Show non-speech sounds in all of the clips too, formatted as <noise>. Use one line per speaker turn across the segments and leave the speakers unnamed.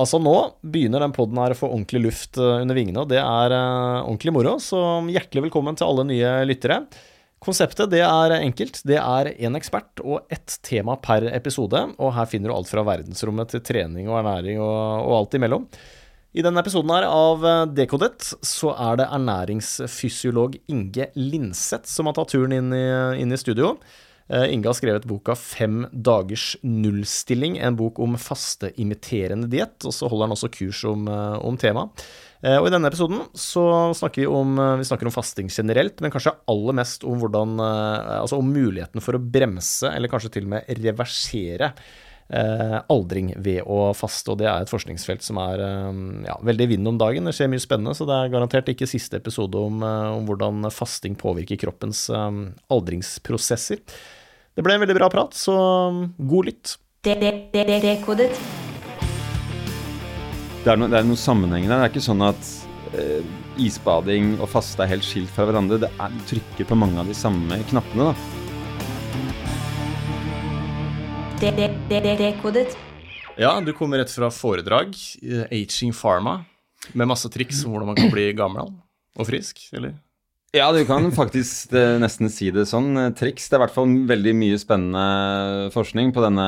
Altså Nå begynner den poden her å få ordentlig luft eh, under vingene, og det er uh, ordentlig moro. Så hjertelig velkommen til alle nye lyttere. Konseptet det er enkelt. Det er én ekspert og ett tema per episode. Og her finner du alt fra verdensrommet til trening og ernæring og, og alt imellom. I denne episoden her av eh, Dekodet så er det ernæringsfysiolog Inge Linseth som har tatt turen inn i, inn i studio. Eh, Inge har skrevet boka 'Fem dagers nullstilling', en bok om fasteimiterende diett. Og så holder han også kurs om, eh, om temaet. Eh, og I denne episoden så snakker vi om, vi snakker om fasting generelt, men kanskje aller mest om, hvordan, altså om muligheten for å bremse, eller kanskje til og med reversere, aldring ved å faste. Og det er et forskningsfelt som er ja, veldig i vinden om dagen. Det skjer mye spennende, så det er garantert ikke siste episode om, om hvordan fasting påvirker kroppens aldringsprosesser. Det ble en veldig bra prat, så god lytt.
Det
er, no, det er noen sammenhenger der. Det er ikke sånn at eh, isbading og faste er helt skilt fra hverandre. Det er, trykker på mange av de samme knappene, da.
Ja, du kommer rett fra foredrag, uh, Aging Pharma, med masse triks om hvordan man kan bli gammel og frisk, eller?
Ja, du kan faktisk eh, nesten si det sånn. Eh, triks. Det er i hvert fall veldig mye spennende forskning på denne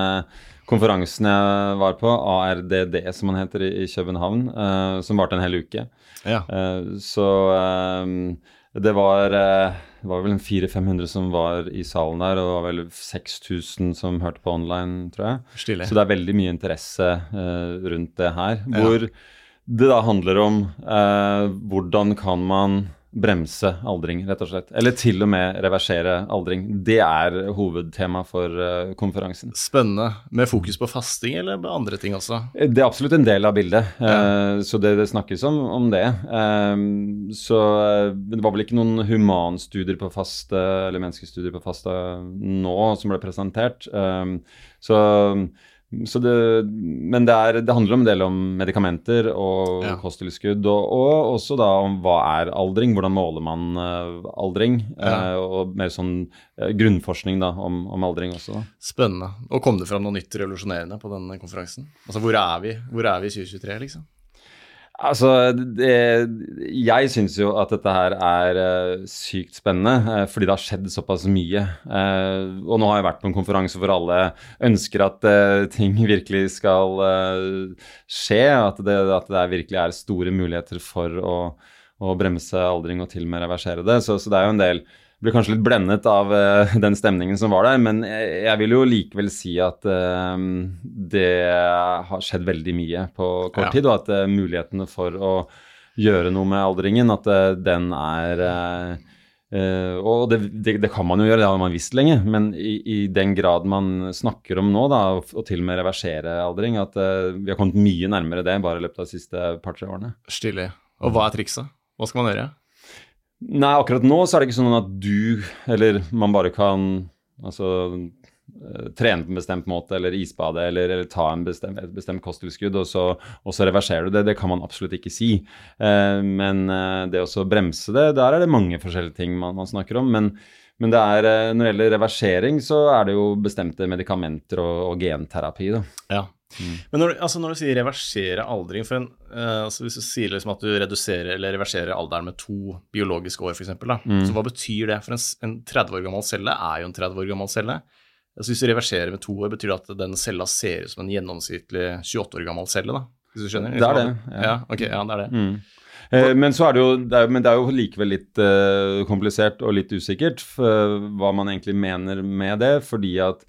konferansen jeg var på, ARDD som man heter i, København, uh, som varte en hel uke. Ja. Uh, så uh, det var, det var vel 400-500 som var i salen der, og det var vel 6000 som hørte på online, tror jeg.
Stille.
Så det er veldig mye interesse rundt det her. Hvor ja. det da handler om hvordan kan man bremse aldring, rett og slett. Eller til og med reversere aldring. Det er hovedtema for uh, konferansen.
Spennende. Med fokus på fasting eller på andre ting også?
Det er absolutt en del av bildet. Ja. Uh, så det, det, snakkes om, om det. Uh, så det var vel ikke noen humanstudier på faste, eller menneskestudier på faste nå som ble presentert. så det, men det, er, det, handler om en del om medikamenter og ja. kosttilskudd. Og, og, også da om hva er aldring, hvordan måler man uh, aldring. Ja. Uh, og mer sånn uh, grunnforskning da, om, om, aldring også. Da.
Spennende. Og kom det fram noe nytt revolusjonerende på denne konferansen? Altså hvor er vi, hvor er vi i 2023, liksom?
Altså, det, jeg syns jo at dette her er uh, sykt spennende, uh, fordi det har skjedd såpass mye. Uh, og nå har jeg vært på en konferanse hvor alle ønsker at ting virkelig skal skje. At det, at det virkelig er store muligheter for å, å, bremse aldring og til og med reversere det. Så, så det er jo en del ble kanskje litt blendet av uh, den stemningen som var der, men jeg, jeg vil jo likevel si at uh, det har skjedd veldig mye på kort ja. tid, og at uh, mulighetene for å gjøre noe med aldringen, at den er og det, det, det, kan man jo gjøre, det har man visst lenge, men i, i, den grad man snakker om nå, da, og, til og med reversere aldring, at vi har kommet mye nærmere det bare i løpet av de siste par-tre årene.
Stilig. Og hva er trikset? Hva skal man gjøre?
Nei, akkurat nå så er det ikke sånn at du, eller man bare kan altså eh, trene på en bestemt måte, eller isbade, eller, eller ta bestemt, et bestemt kosttilskudd, og så, og så, reverserer du det. Det kan man absolutt ikke si. Eh, men eh, det å bremse det, der er det mange forskjellige ting man, man snakker om. Men, men det er, eh, når det gjelder reversering, så er det jo bestemte medikamenter og, og genterapi. Da.
Ja. Mm. Men når, altså når, du sier reversere aldring for en, uh, altså Hvis du sier liksom at du reduserer eller reverserer alderen med to biologiske år, f.eks., mm. så hva betyr det? For en, en 30 år gammel celle er jo en 30 år gammel celle. Altså Hvis du reverserer med to år, betyr det at den cella ser ut som en gjennomsnittlig 28 år gammel celle? da, hvis du skjønner?
Det er det.
Ja, ja ok, ja, det er det. Mm.
Eh, men så er det jo, det er, men det er jo likevel litt uh, komplisert og litt usikkert for, hva man egentlig mener med det. fordi at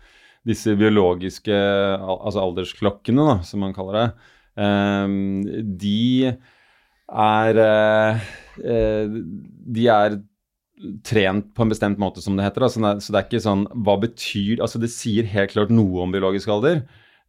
disse biologiske altså aldersklokkene, da, som man kaller det, ehm, de er eh, De er trent på en bestemt måte, som det heter. Altså, så det er ikke sånn Hva betyr Altså, det sier helt klart noe om biologisk alder.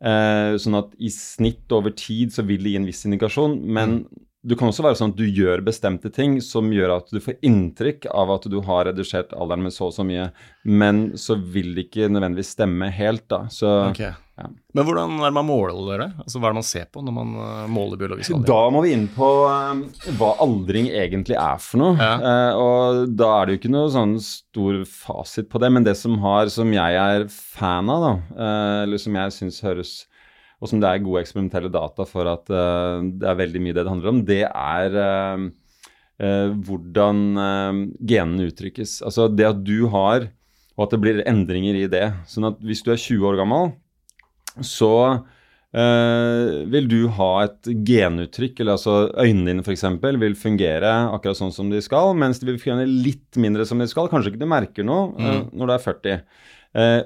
Eh, sånn at i snitt over tid så vil det gi en viss indikasjon, men mm du kan også være sånn at du gjør bestemte ting som gjør at du får inntrykk av at du har redusert alderen med så og så mye, men så vil det ikke nødvendigvis stemme helt, da. Så,
okay. ja. Men hvordan er det man måler det? Altså, hva er det man ser på når man uh, måler biologisk alder?
Da må vi inn på um, hva aldring egentlig er for noe. Ja. Uh, og da er det jo ikke noe sånn stor fasit på det, men det som har, som jeg er fan av, da, eller som jeg syns høres og som det er gode eksperimentelle data for at uh, det er veldig mye det det handler om, det er uh, uh, hvordan genene uttrykkes. Altså det at du har, og at det blir endringer i det. Sånn at hvis du er 20 år gammel, så vil du ha et genuttrykk, eller altså øynene dine f.eks. vil fungere akkurat sånn som de skal, mens de vil fungere litt mindre som de skal. Kanskje ikke du merker noe mm. når du er 40.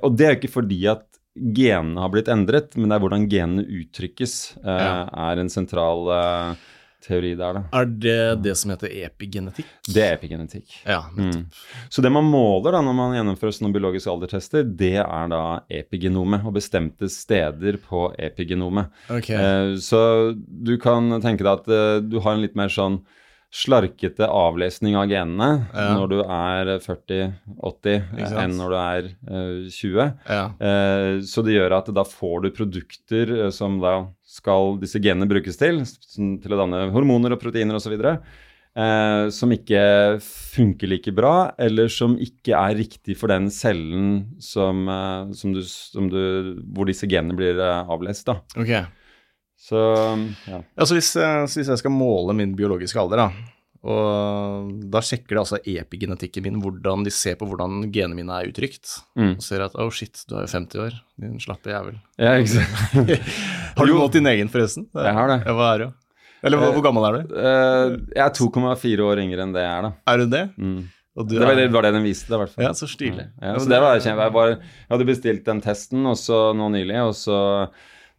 og det er ikke fordi at genene har blitt endret, men det er hvordan genene uttrykkes, eh, ja. er en sentral eh, teori der. Da.
Er det det som heter epigenetikk?
Det er epigenetikk.
Ja, mm.
Så det man måler da når man gjennomfører sånne biologiske aldertester, det er da epigenomet og bestemte steder på epigenomet.
Okay.
Eh, så du kan tenke deg at eh, du har en litt mer sånn slarkete avlesning av genene ja. når du er 40-80 enn når du er uh, 20.
Ja.
Uh, så det gjør at da får du produkter uh, som da skal disse genene brukes til, til å danne hormoner og proteiner osv. Uh, som ikke funker like bra, eller som ikke er riktig for den cellen som, som, du, som du, hvor disse genene blir avlest. da.
Okay.
Så, ja.
Altså hvis, hvis, jeg skal måle min biologiske alder, da, og da sjekker de altså epigenetikken min, hvordan de ser på hvordan genene mine er uttrykt.
Mm.
Og ser at oh shit, du er jo 50 år, din slappe jævel.
Ja, ikke sant. <laughs>
har du målt din egen, forresten?
Jeg har det.
Hva er du? Eller hvor, hvor gammel er du?
Uh, jeg er 2,4 år yngre enn det jeg er, da.
Er du det?
Mm. det var det, var det, den viste, i hvert fall.
Ja, så stilig.
Ja, så det var kjempe, jeg, var, jeg hadde bestilt den testen også nå nylig, og så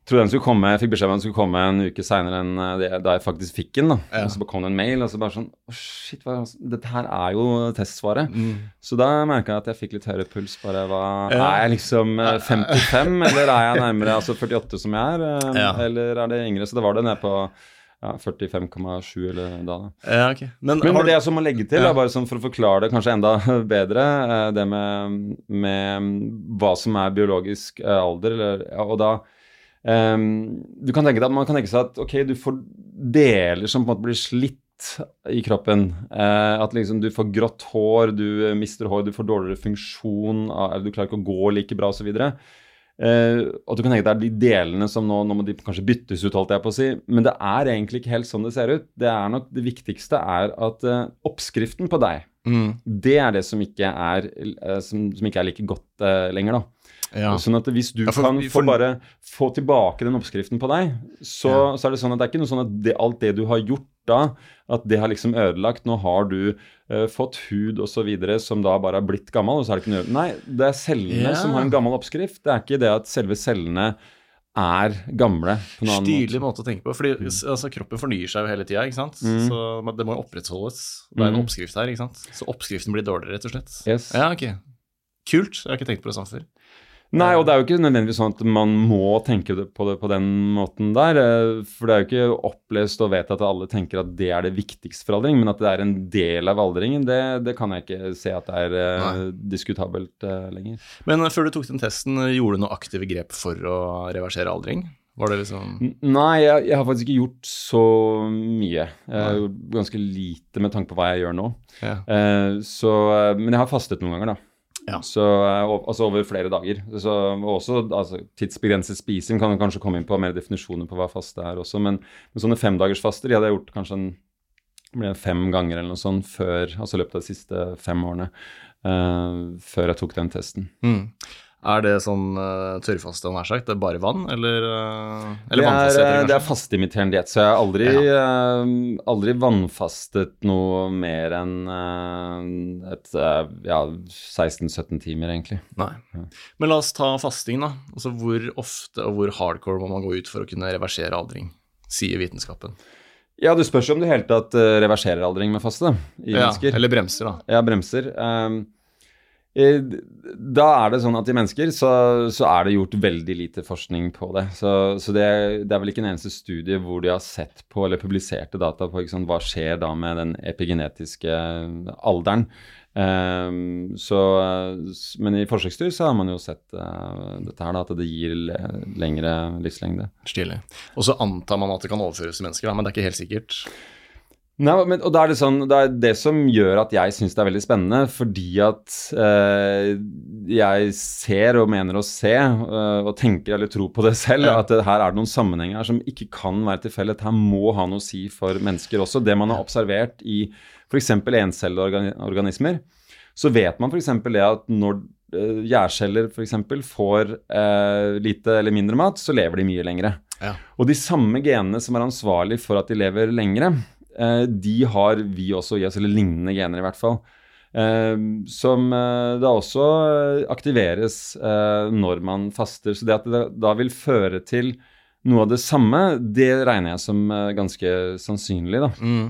trodde den skulle komme, Jeg fikk beskjed om at den skulle komme en uke seinere enn det, da jeg faktisk fikk den. da. Ja. Og Så kom det en mail, og så bare sånn Å, shit, hva, dette her er jo testsvaret.
Mm.
Så da merka jeg at jeg fikk litt høyere puls. bare, hva, ja. Er jeg liksom 55, eh, eller er jeg nærmere altså 48 som jeg er? Eh,
ja.
Eller er det yngre? Så da var det nede på ja, 45,7 eller da. da.
Ja, ok.
Men, Men det jeg så må legge til, ja. bare sånn for å forklare det kanskje enda <laughs> bedre, det med, med hva som er biologisk alder, eller, og da Um, du kan tenke deg, Man kan tenke seg at ok, du får deler som på en måte blir slitt i kroppen. Uh, at liksom du får grått hår, du mister hår, du får dårligere funksjon, eller du klarer ikke å gå like bra osv. Uh, eh, og du kan tenke deg de delene som nå, nå må de kanskje byttes ut, holdt jeg på å si. Men det er egentlig ikke helt sånn det ser ut. Det er nok det viktigste er at uh, oppskriften på deg,
mm.
det er det som ikke er, uh, som, som ikke er like godt lenger, da.
Ja.
Sånn at hvis du ja, for, kan få bare få tilbake den oppskriften på deg, så, ja. så, er det sånn at det er ikke noe sånn at det, alt det du har gjort da, at det har liksom ødelagt. Nå har du uh, fått hud osv. som da bare har blitt gammel, og så er det ikke noe Nei, det er cellene som har en gammel oppskrift. Det er ikke det at selve cellene er gamle.
på noen Stilig måte. måte å tenke på. fordi mm. altså, Kroppen fornyer seg jo hele tida.
Mm.
Så det må jo opprettholdes. Det er en mm. oppskrift her. ikke sant? Så oppskriften blir dårligere, rett og slett.
Yes.
Ja, ok. Kult. Jeg har ikke tenkt på det sånn før.
Nei, og det er jo ikke nødvendigvis sånn at man må tenke på det på den måten der. Eh, for det er jo ikke opplest og vedtatt at alle tenker at det er det viktigste for aldring, men at det er en del av aldringen, det, det kan jeg ikke se at det er Nei. diskutabelt uh, lenger.
Men før du tok den testen, gjorde du noen aktive grep for å reversere aldring? Var det liksom
Nei, jeg, jeg, har faktisk ikke gjort så mye. Jeg har gjort ganske lite med tanke på hva jeg gjør nå.
Ja.
så, men jeg har fastet noen ganger, da.
Ja.
Så, eh, altså over flere dager. Så, også altså, Tidsbegrenset spising kan kanskje komme inn på mer definisjoner på hva faste er også. Men, men sånne femdagersfaster de hadde jeg gjort kanskje en, fem ganger eller noe sånt før, altså i løpet av de siste fem årene. Uh, før jeg tok den testen.
Mm. Er det sånn uh, tørrfaste, nær sagt? Det er bare vann, eller, uh,
eller det, er, uh, det er fasteimiterende diett, så jeg har aldri, ja. uh, aldri vannfastet noe mer enn et, ja, 16-17 timer, egentlig.
Nei. Ja. Men la oss ta fasting, da. Altså, hvor ofte og hvor hardcore må man gå ut for å kunne reversere aldring, sier vitenskapen?
Ja, du spørs om du i hele tatt reverserer aldring med faste i
ja,
mennesker.
Eller bremser, da.
Ja, bremser. Um, Eh, da er det sånn at i mennesker så, så, er det gjort veldig lite forskning på det. Så, så det, det, er vel ikke en eneste studie hvor de har sett på eller publiserte data på sant, hva skjer da med den epigenetiske alderen. Um, så, men i forsøksdyr så har man jo sett uh, dette her, da, at det gir lengre livslengde.
Stilig. Og så antar man at det kan overføres til mennesker, da, men det er ikke helt sikkert?
Nei, men, og da er det sånn, det er det som gjør at jeg syns det er veldig spennende, fordi at eh, jeg ser og mener å se, eh, og tenker eller tror på det selv,
Ja.
at det, her er det noen sammenhenger som ikke kan være tilfellet. Her må ha noe å si for mennesker også. Det man har observert i f.eks. encelleorganismer, så vet man f.eks. det at når eh, gjærceller f.eks. får eh, lite eller mindre mat, så lever de mye lengre.
Ja.
Og de samme genene som er ansvarlig for at de lever lengre, de har vi også i oss, eller lignende gener i hvert fall. Eh, som eh, da også eh, aktiveres eh, når man faster. Så det at det da vil føre til noe av det samme, det regner jeg som eh, ganske sannsynlig, da.
Mm.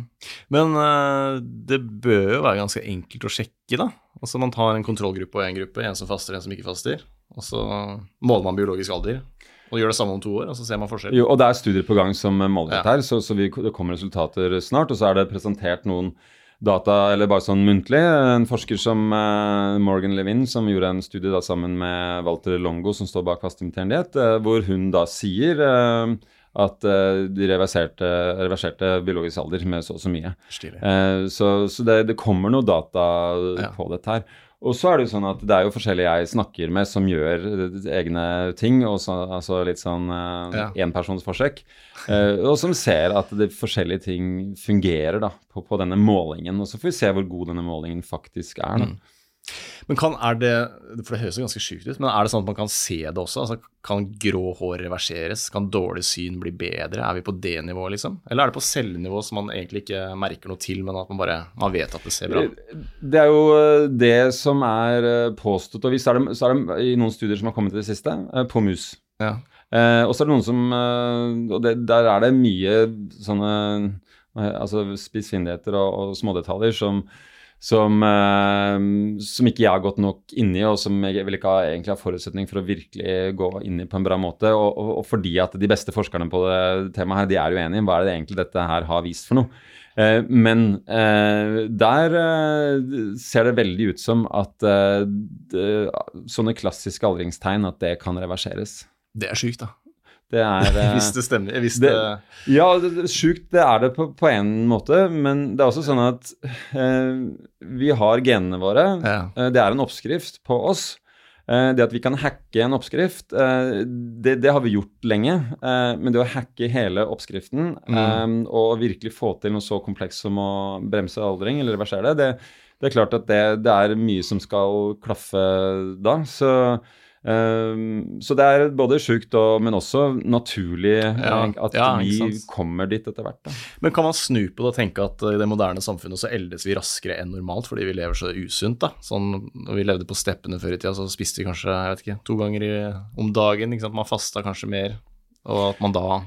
Men eh, det bør jo være ganske enkelt å sjekke, da. Altså Man tar en kontrollgruppe og en gruppe, en som faster, en som ikke faster. Og så måler man biologisk alder, og gjør det samme om to år, og så ser man forskjell.
Jo, og det er studier på gang som måler
Ja.
dette her, så, så vi, det kommer resultater snart. Og så er det presentert noen data, eller bare sånn muntlig. En forsker som eh, Morgan Levin, som gjorde en studie da sammen med Walter Longo, som står bak fastinterende diett, eh, hvor hun da sier eh, at eh, de reverserte, reverserte biologisk alder med så og så mye. Eh, så så det, det kommer noe data
Ja.
på dette her. Og så er det jo sånn at det er jo forskjellige jeg snakker med som gjør eh, egne ting, så, altså litt sånn uh,
Ja.
enpersonsforsøk, eh, og som ser at det forskjellige ting fungerer da, på, på denne målingen. Og så får vi se hvor god denne målingen faktisk er. da.
Mm. Men kan, er det For det høres jo ganske sjukt ut, men er det sånn at man kan se det også? Altså, kan grå hår reverseres? Kan dårlig syn bli bedre? Er vi på det nivået, liksom? Eller er det på cellenivå som man egentlig ikke merker noe til, men at man bare man vet at det ser bra ut?
Det er jo eh, det som er eh, påstått, og visst er det, så er det i noen studier som har kommet til det siste, eh, på mus.
Ja.
Eh, og så er det noen som Og det, der er det mye sånne altså spissfindigheter og, og smådetaljer som som, eh, som ikke jeg har gått nok inn i, og som jeg vil ikke ha, egentlig ha forutsetning for å virkelig gå inn i på en bra måte. Og, og, og fordi at de beste forskerne på det temaet her, de er uenige. Hva er det egentlig dette her har vist for noe? Eh, men eh, der ser det veldig ut som at sånne klassiske aldringstegn, at det kan reverseres.
Det er sjukt, da.
Det er <laughs> eh,
Hvis det stemmer. Hvis
det-
det,
Ja, sjukt det er det på, på en måte, men det er også sånn at eh, vi har genene våre.
ja.
Eh, det er en oppskrift på oss. Eh, det at vi kan hacke en oppskrift, eh, det, det har vi gjort lenge. Eh, men det å hacke hele oppskriften eh, og virkelig få til noe så komplekst som å bremse aldring eller reversere det, det, det er klart at det, det er mye som skal klaffe da. Så eh, så det er både sjukt, og, men også naturlig eh,
Ja,
at
ja,
vi kommer dit etter hvert. Da.
Men kan man snu på det og tenke at eh, i det moderne samfunnet så eldes vi raskere enn normalt fordi vi lever så usunt, da? Sånn når vi levde på steppene før i tida, så spiste vi kanskje jeg vet ikke, to ganger i, om dagen. Man fasta kanskje mer, og at man da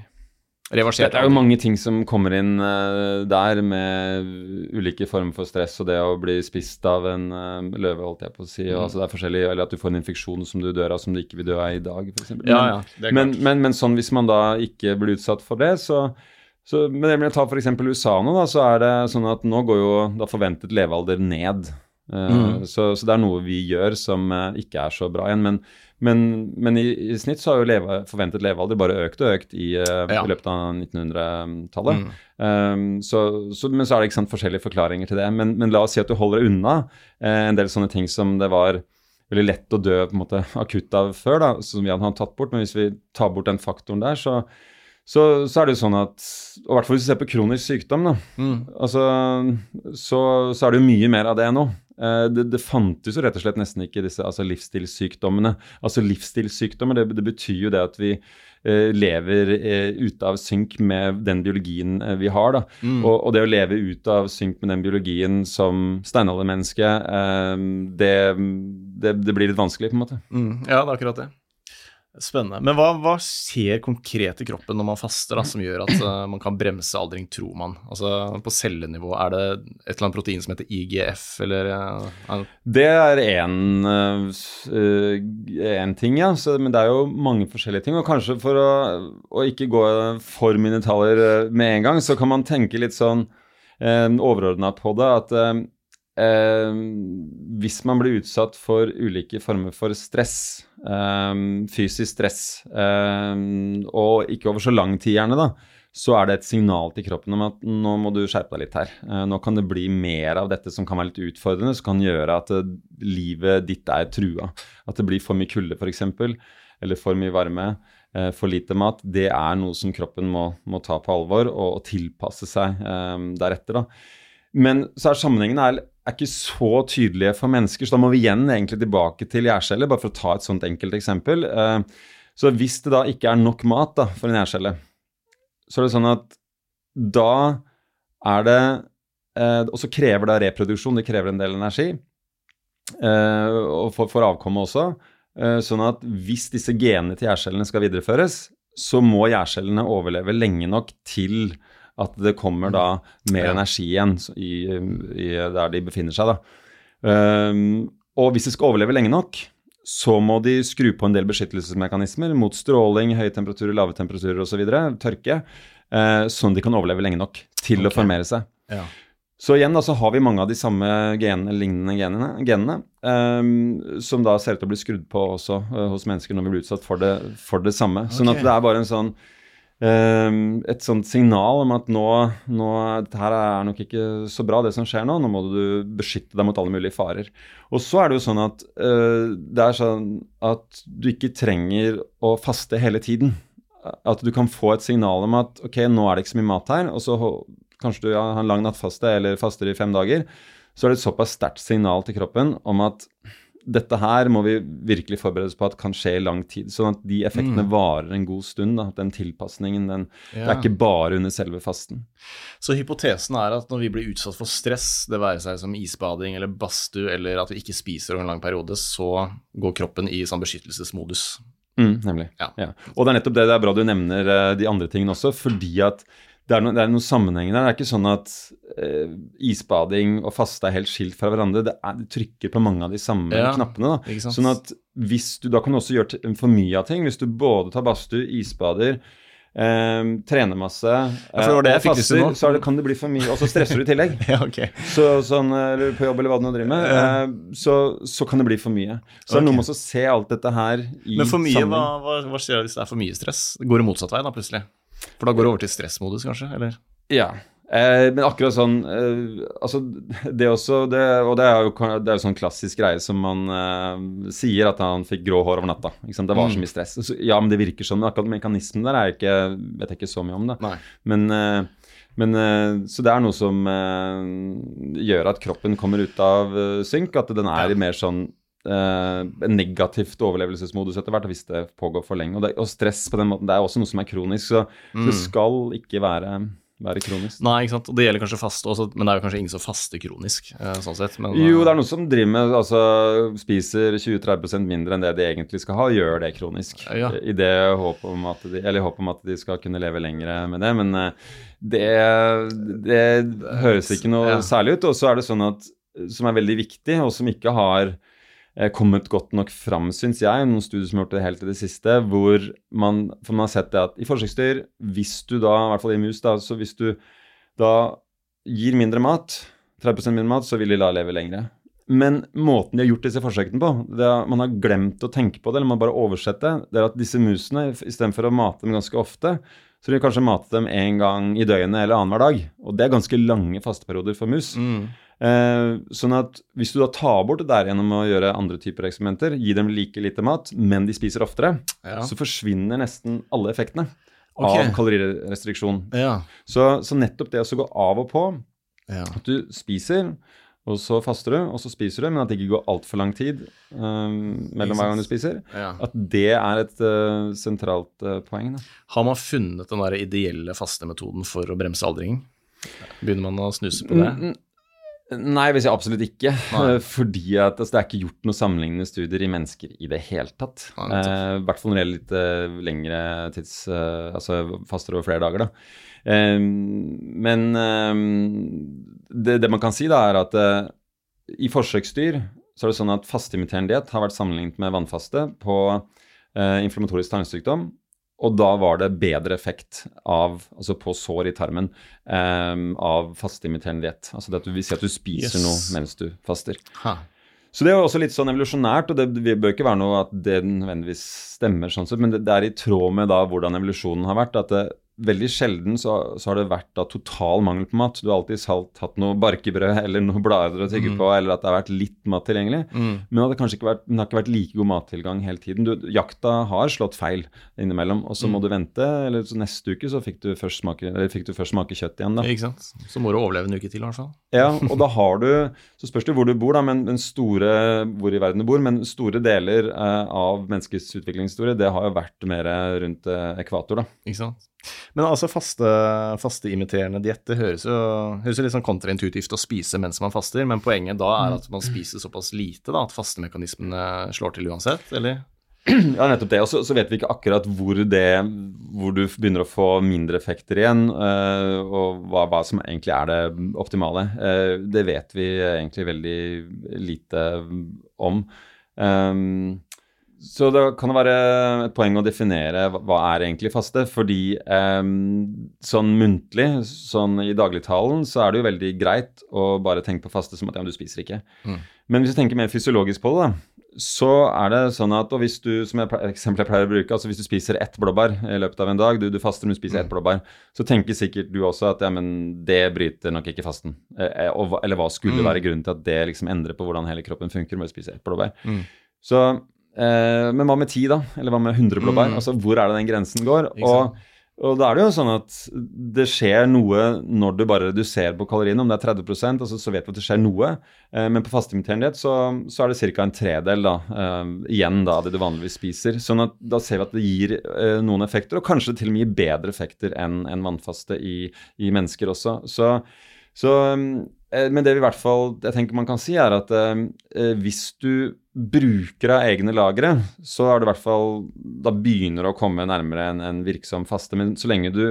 Det er jo mange ting som kommer inn uh, der, med ulike former for stress og det å bli spist av en uh, løve, holdt jeg på å si.
Mm.
altså, det er forskjellig, Eller at du får en infeksjon som du dør av som du ikke vil dø av i dag, f.eks.
Ja, ja, er
men, men, men sånn hvis man da ikke blir utsatt for det, så, så Men med å ta f.eks. USA nå, da, så er det sånn at nå går jo da forventet levealder ned. Eh,
Mm.
så, så det er noe vi gjør som eh, ikke er så bra igjen. Men, men, men i, i snitt så har jo leve, forventet levealder bare økt og økt i, eh,
Ja.
i løpet av 1900-tallet.
Mm.
Um, så, så, men så er det ikke sant, forskjellige forklaringer til det. Men, men la oss si at du holder deg unna eh, en del sånne ting som det var veldig lett å dø på en måte akutt av før, da, som vi hadde tatt bort. Men hvis vi tar bort den faktoren der, så, så, så er det jo sånn at Og i hvert fall hvis du ser på kronisk sykdom, da,
Mm.
altså, så, så er det jo mye mer av det nå. Eh, Det, det fantes jo rett og slett nesten ikke disse altså livsstilssykdommene. Altså livsstilssykdommer, det, det betyr jo det at vi eh, lever eh, ute av synk med den biologien eh, vi har. da.
Mm.
Og, og det å leve ute av synk med den biologien som steinaldermenneske, eh, det, det, det blir litt vanskelig, på en måte.
Mm. Ja, det er akkurat det. Spennende. Men hva, hva skjer konkret i kroppen når man faster, da, som gjør at uh, man kan bremse aldring, tror man? Altså På cellenivå, er det et eller annet protein som heter IGF, eller eh, er-
Det er én ting, ja. Så, men det er jo mange forskjellige ting. Og kanskje for å, å ikke gå for mine detaljer eh, med en gang, så kan man tenke litt sånn uh, overordna på det at eh, eh, hvis man blir utsatt for ulike former for stress, eh, fysisk stress, um, og ikke over så lang tid gjerne, da, så er det et signal til kroppen om at nå må du skjerpe deg litt her. Uh, nå kan det bli mer av dette som kan være litt utfordrende, som kan gjøre at uh, livet ditt er trua. At det blir for mye kulde f.eks., eller for mye varme, eh, for lite mat. Det er noe som kroppen må, må ta på alvor og, og tilpasse seg um, deretter. da. Men så er sammenhengen er, er, ikke så tydelige for mennesker, så da må vi igjen egentlig tilbake til gjærcelle, bare for å ta et sånt enkelt eksempel. Uh, så hvis det da ikke er nok mat da, for en gjærcelle, så er det sånn at da er det eh, Og så krever det reproduksjon, det krever en del energi. Eh, og for, for avkommet også. Eh, sånn at hvis disse genene til gjærcellene skal videreføres, så må gjærcellene overleve lenge nok til at det kommer da mer ja. energi igjen i, i, der de befinner seg. da. Um, og hvis de skal overleve lenge nok, så må de skru på en del beskyttelsesmekanismer mot stråling, høye temperaturer, lave temperaturer osv., tørke, eh, sånn de kan overleve lenge nok til okay. å formere seg. Ja. Så igjen da, så har vi mange av de samme genene, lignende genene, genene um, som da ser ut til å bli skrudd på også uh, hos mennesker når vi blir utsatt for det, for det samme. Okay. Sånn at det er bare en sånn et sånt signal om at nå, nå dette her er nok ikke så bra, det som skjer nå. Nå må du beskytte deg mot alle mulige farer. Og så er det jo sånn at uh, det er sånn at du ikke trenger å faste hele tiden. At du kan få et signal om at ok, nå er det ikke så mye mat her, og så kanskje du ja, har en lang nattfaste eller faster i fem dager. Så er det et såpass sterkt signal til kroppen om at dette her må vi virkelig forberede oss på at kan skje i lang tid. Sånn at de effektene mm. varer en god stund. Da. Den tilpasningen. Den, ja. Det er ikke bare under selve fasten.
Så hypotesen er at når vi blir utsatt for stress, det være seg som isbading eller badstue, eller at vi ikke spiser over en lang periode, så går kroppen i sånn beskyttelsesmodus.
Mm, nemlig. Ja. ja. Og det er nettopp det. Det er bra du nevner uh, de andre tingene også, fordi at det er, no, det er noen sammenhenger der. Det er ikke sånn at eh, isbading og faste er helt skilt fra hverandre. Det, er, det trykker på mange av de samme ja, knappene. Da. Sånn at hvis du, Da kan du også gjøre for mye av ting. Hvis du både tar badstue, isbader, eh, trener masse
eh, og faster,
så det, kan det bli for mye. Og så stresser du i tillegg. <laughs>
ja, okay.
Så sånn, eller på jobb eller hva du nå driver med. Eh, så, så, kan det bli for mye. Så okay. det er noe med å se alt dette her i sammenheng.
Men for mye, hva, hva, hva skjer hvis det er for mye stress? Går det motsatt vei da, plutselig? For da går det over til stressmodus, kanskje? eller?
Ja. Eh, men akkurat sånn eh, Altså, det også det, Og det er jo det er jo sånn klassisk greie som man eh, sier, at han fikk grå hår over natta. Det var så mm. mye stress. Så, ja, men det virker sånn. Men akkurat mekanismen der er jeg ikke, vet jeg ikke så mye om. det.
Nei.
Men, eh, men eh, Så det er noe som eh, gjør at kroppen kommer ut av synk. At den er ja. mer sånn negativt overlevelsesmodus etter hvert hvis det pågår for lenge. Og, det, og, stress på den måten, det er også noe som er kronisk, så, mm. det skal ikke være, være, kronisk.
Nei, ikke sant. Og det gjelder kanskje faste også, men det er jo kanskje ingen som faster kronisk. Uh, sånn sett. Men,
jo, det er noen som driver med altså spiser 20-30 mindre enn det de egentlig skal ha, og gjør det kronisk. Ja. I det håp om at de, eller håp om at de skal kunne leve lengre med det. Men det, det, høres ikke noe ja. særlig ut. Og så er det sånn at som er veldig viktig, og som ikke har Eh, kommet godt nok fram, syns jeg, noen studier som har gjort det helt til det siste, hvor man, for man har sett det at i forsøksdyr, hvis du da, i hvert fall i mus, da, så hvis du da gir mindre mat, 30% mindre mat, så vil de la leve lengre. Men måten de har gjort disse forsøkene på, det er, man har glemt å tenke på det, eller man bare oversett det, det er at disse musene, istedenfor å mate dem ganske ofte, så vil de kanskje mate dem én gang i døgnet eller annenhver dag. Og det er ganske lange fasteperioder for mus. Mm. Eh, sånn at hvis du da tar bort det der gjennom å gjøre andre typer eksperimenter, gi dem like lite mat, men de spiser oftere, ja. så forsvinner nesten alle effektene okay. av kalorirestriksjon. Ja. Så, så, nettopp det å gå av og på, ja. at du spiser, og så faster du, og så spiser du, men at det ikke går altfor lang tid um, mellom hver gang du spiser. Ja. At det er et uh, sentralt uh, poeng. Da.
Har man funnet den der ideelle fastemetoden for å bremse aldringen? Begynner man å snuse på det? Mm,
Nei, vil si absolutt ikke. Nei. Fordi at altså, det er ikke gjort noen sammenlignende studier i mennesker i det hele tatt. I eh, hvert fall når det gjelder litt uh, lengre tids uh, Altså faster over flere dager, da. Eh, men det, det, man kan si, da, er at i forsøksdyr så er det sånn at fasteimiterende diett har vært sammenlignet med vannfaste på inflammatorisk tarmsykdom og da var det bedre effekt av, altså på sår i tarmen um, av fasteimiterende diett. Altså det at du vil si at du spiser yes. noe mens du faster. Ha. Så det er også litt sånn evolusjonært, og det, det bør ikke være noe at det nødvendigvis stemmer, sånn sett, men det, det, er i tråd med da hvordan evolusjonen har vært. At det, veldig sjelden så, så, har det vært da total mangel på mat. Du har alltid salt, hatt noe barkebrød <laughs> eller noe blader å tygge mm. på, eller at det har vært litt mat tilgjengelig. Mm. Men det, kanskje ikke vært, det har ikke vært like god mattilgang hele tiden. Du, jakta har slått feil innimellom, og så må mm. du vente. Eller så neste uke så fikk du først smake, fikk du først smake kjøtt igjen. da.
Ikke sant? Så må du overleve en uke til, i hvert fall.
Ja, <laughs> og da har du Så spørs det hvor du bor, da, men, men store hvor i verden du bor, men store deler eh, av menneskets utviklingshistorie, det har jo vært mer rundt eh, ekvator, da.
Ikke sant? Men altså faste, faste imiterende diett, det høres jo, høres jo litt sånn kontraintuitivt å spise mens man faster, men poenget da er at man spiser såpass lite da, at fastemekanismene slår til uansett, eller? <clears throat>
Ja, nettopp det. Og så, så, vet vi ikke akkurat hvor, det, hvor du begynner å få mindre effekter igjen, øh, og hva, hva, som egentlig er det optimale. Uh, det vet vi egentlig veldig lite om. Um, så det kan være et poeng å definere hva er egentlig faste. Fordi eh, sånn muntlig, sånn i dagligtalen, så er det jo veldig greit å bare tenke på faste som at ja, du spiser ikke. Mm. Men hvis du tenker mer fysiologisk på det, da, så er det sånn at og hvis du, som jeg, eksempel jeg pleier å bruke, altså hvis du spiser ett blåbær i løpet av en dag, du, du faster, men du spiser mm. ett blåbær, så tenker sikkert du også at ja, men det bryter nok ikke fasten. Eh, og, eller hva skulle mm. være grunnen til at det liksom endrer på hvordan hele kroppen funker med å spise ett blåbær. Mm. Så Eh, men hva med ti, da? Eller hva med 100 blåbær? Mm. Altså, hvor er det den grensen går? Og, og, da er det jo sånn at det skjer noe når du bare reduserer på kaloriene. Om det er 30% altså, så vet vi at det skjer noe. Eh, men på fasteimiterende diett så, så, er det ca. en tredel da, eh, igjen da, av det du vanligvis spiser. sånn at da ser vi at det gir eh, noen effekter, og kanskje til og med gir bedre effekter enn en vannfaste i, i mennesker også. Så, så Eh, men det vi i hvert fall jeg tenker man kan si, er at eh, eh, hvis du bruker av egne lagre, så er det i hvert fall Da begynner det å komme nærmere en, en virksom faste. Men så lenge du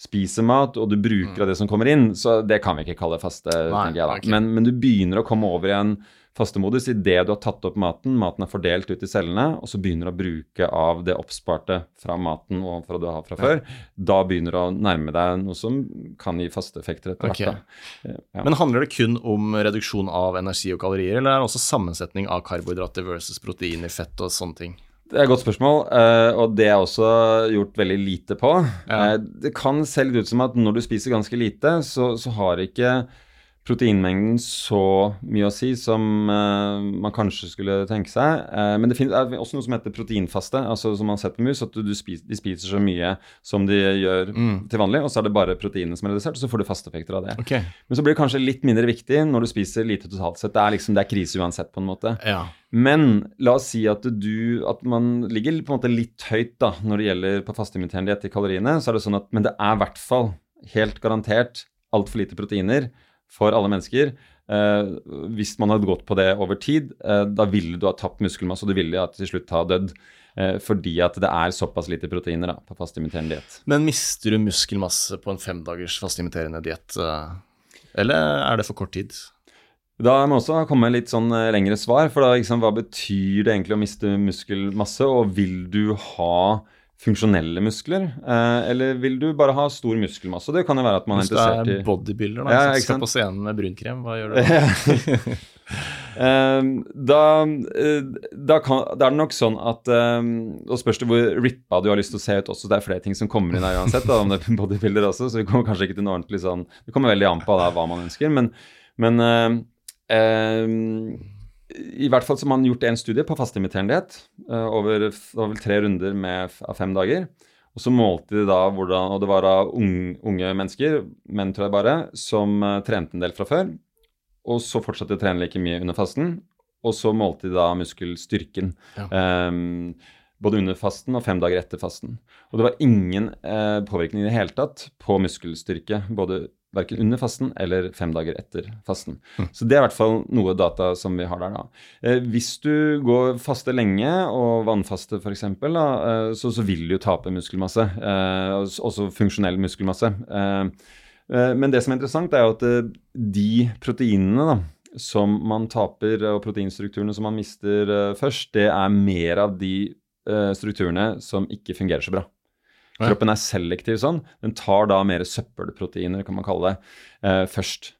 spiser mat, og du bruker av det som kommer inn, så det kan vi ikke kalle faste. Nei, tenker jeg da. Men, men, du begynner å komme over i en fastemodus idet du har tatt opp maten, maten er fordelt ut i cellene, og så begynner du å bruke av det oppsparte fra maten og fra du har fra før. Da begynner du å nærme deg noe som kan gi faste effekter etter hvert.
Ja. Men handler det kun om reduksjon av energi og kalorier, eller er det også sammensetning av karbohydrater versus proteiner, fett og sånne ting?
Det er et godt spørsmål, eh, og det er også gjort veldig lite på. Ja. Eh, det kan se litt ut som at når du spiser ganske lite, så, så har ikke proteinmengden så mye å si som uh, man kanskje skulle tenke seg. Uh, men det finnes også noe som heter proteinfaste, altså som man har sett på mus. At du, du spiser, de spiser så mye som de gjør mm. til vanlig, og så er det bare proteinene som er redusert, og så får du fasteeffekter av det.
Okay.
Men så blir det kanskje litt mindre viktig når du spiser lite totalt sett. Det er liksom, det er krise uansett, på en måte.
Ja.
Men la oss si at du at man ligger på en måte litt høyt da, når det gjelder på fasteimiterende diett i kaloriene. så er det sånn at, Men det er i hvert fall helt garantert altfor lite proteiner for alle mennesker. Eh, hvis man hadde gått på det over tid, eh, da ville du ha tapt muskelmasse, og du ville til slutt ha dødd. Eh, fordi at det er såpass lite proteiner da, på fastimiterende diett.
Men mister du muskelmasse på en femdagers fastimiterende diett, eh, eller er det for kort tid?
Da må jeg også komme litt sånn eh, lengre svar. For da, liksom, hva betyr det egentlig å miste muskelmasse, og vil du ha funksjonelle muskler? Eh, eller vil du bare ha stor muskelmasse? Det kan jo være at man er interessert
i Hvis du er bodybuilder, da, ja, skal på scenen med brunkrem, hva gjør du <laughs> da?
eh, da, eh, da, kan, da, er det nok sånn at um, Og spørs det hvor rippa du har lyst til å se ut også. Det er flere ting som kommer inn her uansett, da, om det er <laughs> bodybuilder også, så vi kommer kanskje ikke til noe ordentlig sånn Det kommer veldig an på da, hva man ønsker, men, men eh, uh, i hvert fall så har man gjort en studie på fasteimiterendighet uh, over, over, tre runder med, av fem dager. Og så målte de da hvordan Og det var da unge, unge mennesker, menn tror jeg bare, som uh, trente en del fra før. Og så fortsatte de å trene like mye under fasten. Og så målte de da muskelstyrken. Ja. Um, både under fasten og fem dager etter fasten. Og det var ingen uh, påvirkning i det hele tatt på muskelstyrke. både Verken under fasten eller fem dager etter fasten. Mm. Så det er i hvert fall noe data som vi har der. da. Eh, hvis du går faste lenge, og vannfaste f.eks., eh, så, så vil du jo tape muskelmasse. Eh, også funksjonell muskelmasse. Eh, eh, men det som er interessant, er jo at eh, de proteinene da, som man taper, og proteinstrukturene som man mister først, det er mer av de strukturene som ikke fungerer så bra. Kroppen er selektiv sånn. Den tar da mer søppelproteiner, kan man kalle det, eh, først.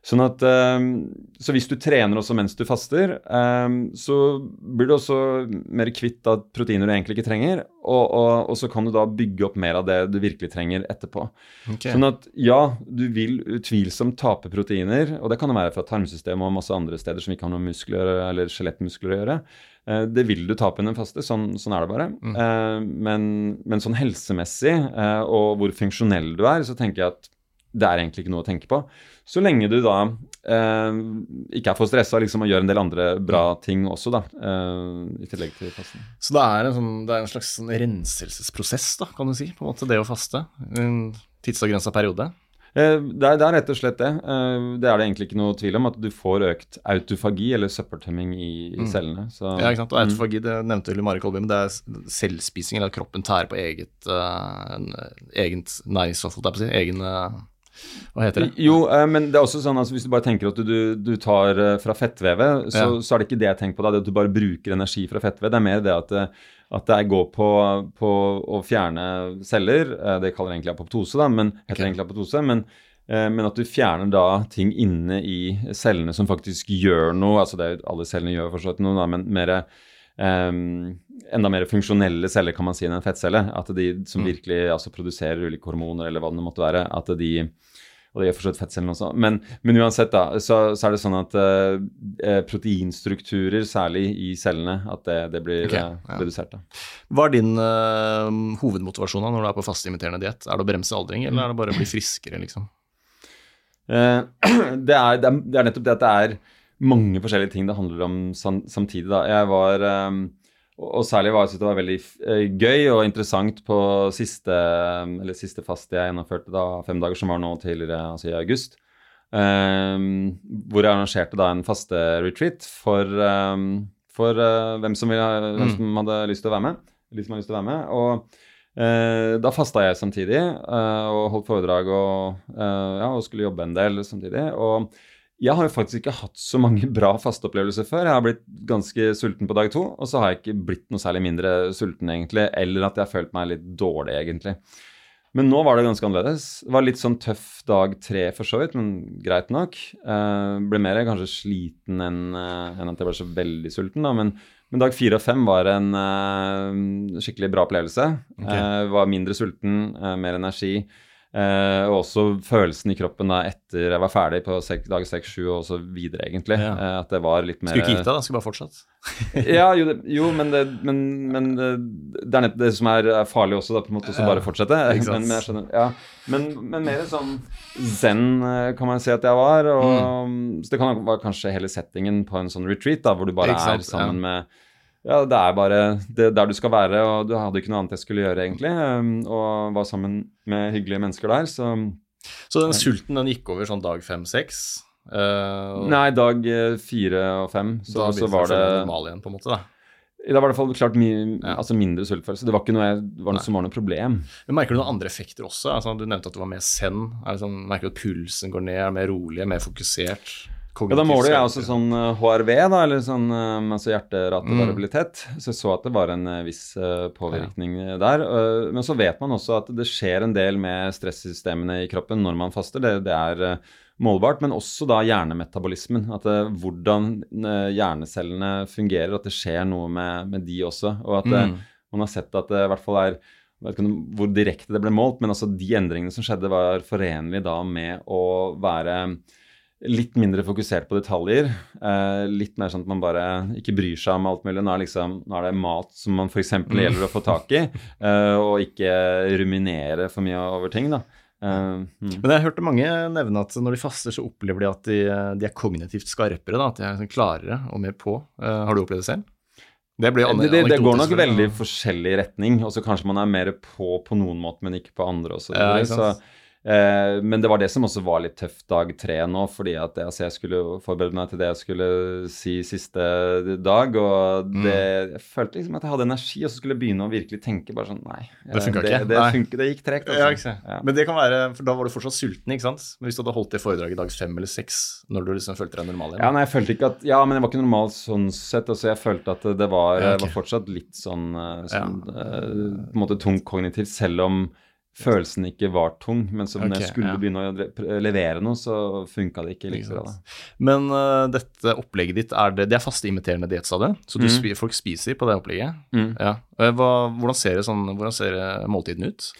Sånn at, eh, så hvis du trener også mens du faster, eh, så blir du også mer kvitt av proteiner du egentlig ikke trenger, og, og, og, så kan du da bygge opp mer av det du virkelig trenger etterpå. Okay. Sånn at ja, du vil utvilsomt tape proteiner, og det kan jo være fra tarmsystemet og masse andre steder som ikke har noe muskler eller skjelettmuskler å gjøre. Uh, det vil du tape under faste, sånn, sånn, er det bare. Mm. Uh, men, men, sånn helsemessig uh, og hvor funksjonell du er, så tenker jeg at det er egentlig ikke noe å tenke på. Så lenge du da eh, ikke er for stressa liksom, og gjør en del andre bra ting også, da. Eh, I tillegg til fasten.
Så det er en, sånn, det er en slags sånn renselsesprosess, da, kan du si, på en måte, det å faste? En tidsavgrensa periode?
Eh, det, er, det, er, rett og slett det. Eh, det er det egentlig ikke noe tvil om. At du får økt autofagi, eller søppeltømming, i, i mm. cellene.
Så, ja, ikke sant. Og mm. autofagi, det nevnte Mari Kolby, men det er selvspising, eller at kroppen tærer på eget, uh, eget næringsstoff, egen uh, hva heter det?
Jo, eh, men det er også sånn altså, hvis du bare tenker at du, du tar eh, fra fettvevet, så, ja. så, er det ikke det jeg tenker på da, det at du bare bruker energi fra fettvev. Det er mer det at, eh, at det går på, på, å fjerne celler. Det kaller egentlig apoptose, da, men heter okay. egentlig apoptose. Men, men, at du fjerner da ting inne i cellene som faktisk gjør noe. altså det, Alle cellene gjør fortsatt noe, da, men mer um, enda mer funksjonelle celler kan man si enn en fettcelle. At de som mm. virkelig altså, produserer ulike hormoner eller hva det måtte være, at de og det gjør for så vidt fettcellene også. Men, men, uansett, da, så, så, er det sånn at uh, proteinstrukturer, særlig i cellene, at det, det blir okay, ja. redusert. da.
Hva er din uh, hovedmotivasjon da, når du er på fastimiterende diett? Er det å bremse aldring, eller er det bare å bli friskere, liksom? <clears throat>
det, er, det, er, det, er, nettopp det at det er mange forskjellige ting det handler om samtidig. da. Jeg var... Um, og særlig var jeg det var veldig eh, gøy og interessant på siste, eller siste faste jeg gjennomførte, da, fem dager som var nå tidligere, altså i august. Um, hvor jeg arrangerte da en faste-retreat for, um, for uh, hvem, som ville, hvem, mm. som hadde lyst til å være med. De som hadde lyst til å være med. Og uh, da fasta jeg samtidig uh, og holdt foredrag og, ja, og skulle jobbe en del samtidig. Og jeg har jo faktisk ikke hatt så mange bra fasteopplevelser før. Jeg har blitt ganske sulten på dag to, og så har jeg ikke blitt noe særlig mindre sulten, egentlig. Eller at jeg har følt meg litt dårlig, egentlig. Men nå var det ganske annerledes. Det var litt sånn tøff dag tre for så vidt, men greit nok. Uh, ble mer kanskje sliten enn uh, en at jeg ble så veldig sulten, da. Men, men dag fire og fem var en uh, skikkelig bra opplevelse. Okay. var mindre sulten, mer energi. Eh, og også følelsen i kroppen da etter jeg var ferdig på dag seks-sju og så videre, egentlig. Ja. Eh, at det var litt mer
Skulle ikke gitt deg, da? Skulle bare fortsatt? <laughs>
ja, jo, det, jo, men, det, men, men det, det, er nett det som er farlig også, da, på en måte, å bare fortsette. <laughs> Men, men, skjønner, ja. men, mer sånn zen eh, kan man si at jeg var. Og, mm. Så det kan være kanskje hele settingen på en sånn retreat, da, hvor du bare er sammen med ja, det er bare det der du skal være, og du hadde ikke noe annet jeg skulle gjøre, egentlig. Og var sammen med hyggelige mennesker der, så
Så den sulten, den gikk over sånn dag fem-seks?
Uh, Nei, dag eh, fire og fem. Så, da så var det
normal igjen, på en måte, da.
Det var i hvert fall klart ja. altså mindre sultfølelse. Det var ikke noe, var noe som var noe problem.
Men Merker du noen andre effekter også? Altså, du nevnte at du var mer zen. Sånn, merker du at pulsen går ned, er mer rolig, er mer fokusert?
Ja, da måler jeg også sånn HRV, eh, da, eller sånn altså hjerteratevariabilitet. Mm. Så jeg så at det var en eh, viss påvirkning ja. der. Men så vet man også at det skjer en del med stressystemene i kroppen når man faster. Det, det er målbart, men også da hjernemetabolismen. At det, hvordan hjernecellene fungerer, at det skjer noe med, med de også. Og at mm. man har sett at det i hvert fall er jeg vet ikke hvor direkte det ble målt, men altså de endringene som skjedde, var forenlig da med å være litt mindre fokusert på detaljer. Eh, litt mer sånn at man bare ikke bryr seg om alt mulig. Nå er, liksom, nå er det mat som man f.eks. Mm. gjelder å få tak i, eh, og ikke ruminere for mye over ting. da.
Uh, mm. Men jeg hørte mange nevne at når de faster, så opplever de at de, de er kognitivt skarpere. Da, at de er sånn klarere og mer på. Uh, har du opplevd det selv?
Det, det, det, det går nok veldig forskjellig retning. og så Kanskje man er mer på på noen måte, men ikke på andre. Også, ja, så, Eh, men det var det som også var litt tøft dag tre nå, fordi at altså, jeg skulle forberede meg til det jeg skulle si siste dag. Og mm. jeg følte liksom at jeg hadde energi, og så skulle jeg begynne å virkelig tenke bare sånn Nei.
Det funka
ikke? Det, funker, det, gikk tregt. Altså.
Ja, ja. Men det kan være, for da var du fortsatt sulten, ikke sant? Men hvis du hadde holdt det foredraget i dag fem eller seks, når du liksom følte deg normal igjen?
Ja, nei, jeg følte ikke at Ja, men jeg var ikke normal sånn sett. Altså, jeg følte at det var, ja, okay. var fortsatt litt sånn, eh, sånn på en måte tungt kognitivt, selv om følelsen ikke var tung. Men så når jeg skulle
ja.
begynne å levere noe, så funka det ikke Liksom.
Men uh, dette opplegget ditt, er det, det er faste imiterende diett, sa du? Så du
Mm.
folk spiser på det opplegget?
Mm.
Ja. Eh, Hva, hvordan ser, det sånn, hvordan ser eh, måltidene ut?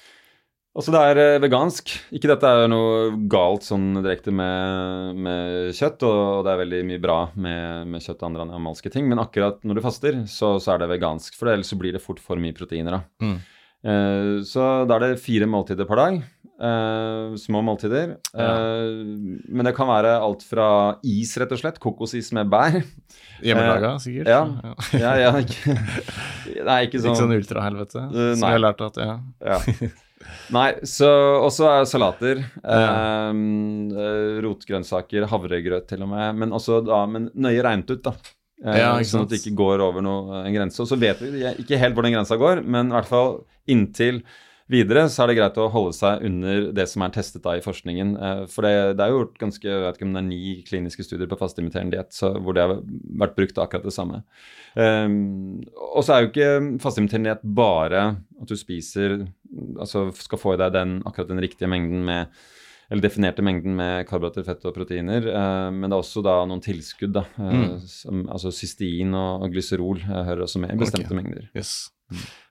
Altså det er vegansk. Ikke dette er noe galt sånn direkte med, med kjøtt, og det er veldig mye bra med, med kjøtt og andre animalske ting, men akkurat når du faster, så, så er det vegansk. For ellers så blir det fort for mye proteiner. da.
Mm.
Eh, så da er det fire måltider per dag. Uh, små måltider.
Ja.
Uh, men det kan være alt fra is, rett og slett. Kokosis med bær.
Hjemmelaga, sikkert?
ja. Ja, ja, ikke, nei, ikke
Ikke
sånn
sånn ultrahelvete, som vi har lært at ja.
Ja. Nei, så også er salater. rotgrønnsaker, havregrøt til og med. Men også da, men nøye regnet ut, da. Eh,
Ja,
sånn at det ikke går over noe, en grense. Og så vet vi ikke helt hvor den grensa går, men i hvert fall inntil videre så er det greit å holde seg under det som er testet da i forskningen. Eh, For det, det er jo gjort ganske, jeg vet ikke om det er ni kliniske studier på fastimiterende diett hvor det har vært brukt akkurat det samme. Um, og så er jo ikke fastimiterende diett bare at du spiser Altså skal få i deg den, akkurat den riktige mengden med eller definerte mengden med karbohydrater, fett og proteiner. eh, men det er også da noen tilskudd, da. eh,
Mm.
som, altså cystein og, og glyserol eh, hører også med i bestemte
okay.
mengder.
Yes.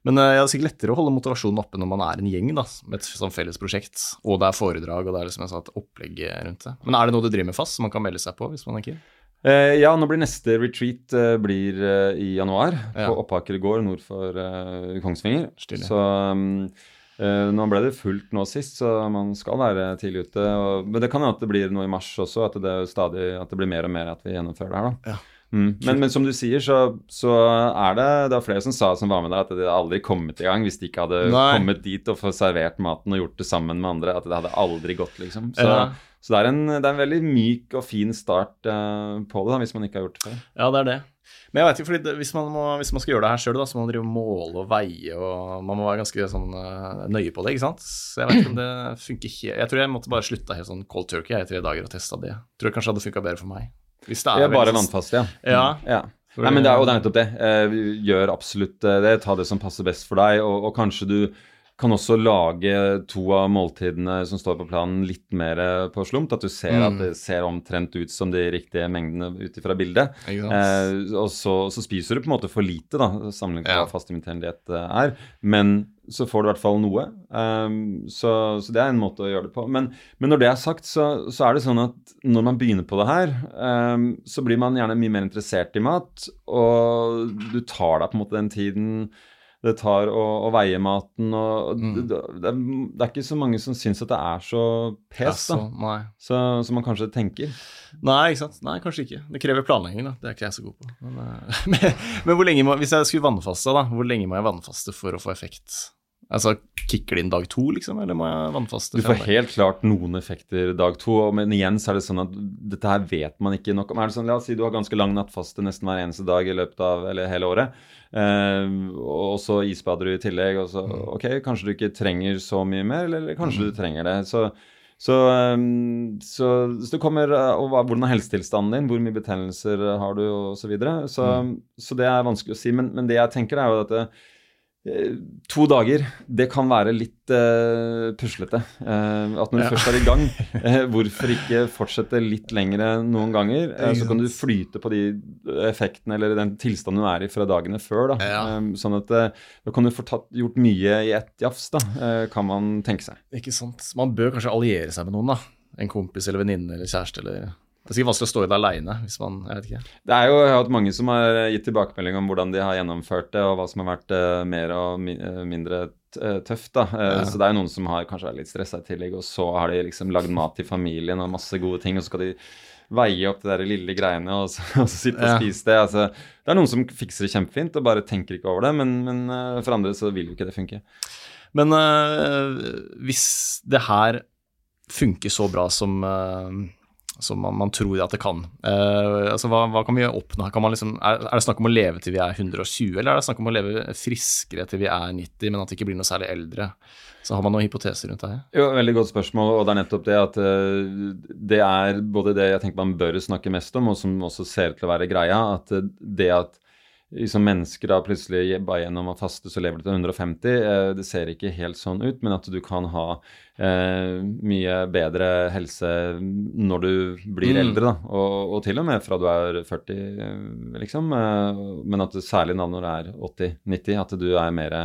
Men uh, det er sikkert lettere å holde motivasjonen oppe når man er en gjeng, da, med et sånn felles prosjekt, og det er foredrag, og det er liksom et opplegg rundt det. Men er det noe du driver med fast, som man kan melde seg på hvis man er keen?
Uh, ja, nå blir neste retreat uh, blir i januar
Ja.
på Oppaker gård nord for Kongsvinger.
Stille.
Så um, eh, nå ble det fullt nå sist, så man skal være tidlig ute. Og, men det kan hende at det blir noe i mars også, at det, stadig, at det blir mer og mer at vi gjennomfører det her. da.
Ja.
Mm. Men, men som du sier, så, så er det det er flere som sa som var med der, at det hadde aldri kommet i gang hvis de ikke hadde
Nei.
kommet dit og fått servert maten og gjort det sammen med andre. At det hadde aldri gått, liksom. Så,
Ja.
så det, er en, det er en veldig myk og fin start uh, på det, da, hvis man ikke har gjort det før.
Ja, det er det. Men jeg vet ikke, fordi det, hvis, man må, hvis man skal gjøre det her sjøl, så må man drive måle og veie, og man må være ganske sånn eh, nøye på det, ikke sant. Så jeg vet ikke om det funker helt Jeg tror jeg måtte bare slutta helt sånn cold turkey jeg, i tre dager og testa det. Jeg Tror jeg kanskje hadde funka bedre for meg. Hvis det
Det er bare
sånn-
vannfast, ja.
Ja.
Mm, ja. Nei, men det er jo er nettopp det. Eh, gjør absolutt eh, det. Ta det som passer best for deg, og, og kanskje du kan også lage to av måltidene som står på planen, litt mer på slumt. At du ser
Mm.
at det ser omtrent ut som de riktige mengdene ut ifra bildet. Eh, og så, så spiser du på en måte for lite, da, sammenlignet med
Ja.
hva fastimiterende diett eh, er. Men så får du i hvert fall noe. Um, så, så det er en måte å gjøre det på. Men, men når det er sagt, så, så er det sånn at når man begynner på det her, um, så blir man gjerne mye mer interessert i mat, og du tar deg på en måte den tiden det tar å, å veie maten, og
Mm.
det, det, er, ikke så mange som syns at det er så pes, da, så, som man kanskje tenker.
Nei, ikke sant. Nei, kanskje ikke. Det krever planlegging, da. Det er ikke jeg så god på. Men, eh, <laughs> men, men hvor lenge må Hvis jeg skulle vannfaste, da, hvor lenge må jeg vannfaste for å få effekt? Altså, Kicker det inn dag to, liksom, eller må jeg vannfaste?
Du får helt klart noen effekter dag to, men igjen så er det sånn at dette her vet man ikke nok om. Er det sånn, La oss si du har ganske lang nattfaste nesten hver eneste dag i løpet av eller hele året, eh, og så isbader du i tillegg, og så ok, kanskje du ikke trenger så mye mer, eller, eller kanskje du trenger det. Så, så, eh, så, så det kommer eh, og Hvordan er helsetilstanden din, hvor mye betennelser har du, og så videre. Så, så det er vanskelig å si. Men, men det jeg tenker, er jo at det, Eh, To dager, det kan være litt uh, puslete. Uh, at når du
Ja.
først er i gang, uh, hvorfor ikke fortsette litt lengre noen ganger? Eh, så kan du flyte på de effektene eller den tilstanden du er i fra dagene før. Da.
Ja.
Eh, sånn at eh, da kan du få tatt, gjort mye i ett jafs, da, eh, kan man tenke seg.
Ikke sant. Man bør kanskje alliere seg med noen, da. En kompis eller venninne eller kjæreste eller Det er sikkert vanskelig å stå i det aleine.
Det er jo, jeg har hatt mange som har gitt tilbakemelding om hvordan de har gjennomført det, og hva som har vært uh, mer og mi eh, mindre eh, tøft. da. Uh,
Ja.
Så det er noen som har kanskje vært litt stressa i tillegg, og så har de liksom lagd mat til familien og masse gode ting, og så skal de veie opp de der lille greiene og så, <laughs> og så sitte og
Ja.
spise det. Altså, det er noen som fikser det kjempefint og bare tenker ikke over det, men, men uh, for andre så vil jo ikke det funke.
Men hvis det her funker så bra som, som man, man tror at det kan, Uh, altså hva, hva kan vi oppnå? Kan liksom, er, er det snakk om å leve til vi er 120, eller er det snakk om å leve friskere til vi er 90, men at vi ikke blir noe særlig eldre? Så har man noen hypoteser rundt det her?
Jo, Veldig godt spørsmål, og det er nettopp det at uh, det er både det jeg tenker man bør snakke mest om, og som også ser ut til å være greia, at eh, det at som mennesker da plutselig bare gjennom å faste så lever du til 150. Eh, det ser ikke helt sånn ut, men at du kan ha eh, mye bedre helse når du blir mm. eldre, da. Og, og, til og med fra du er 40, liksom. Eh, men at du særlig da når du er 80-90, at du er mer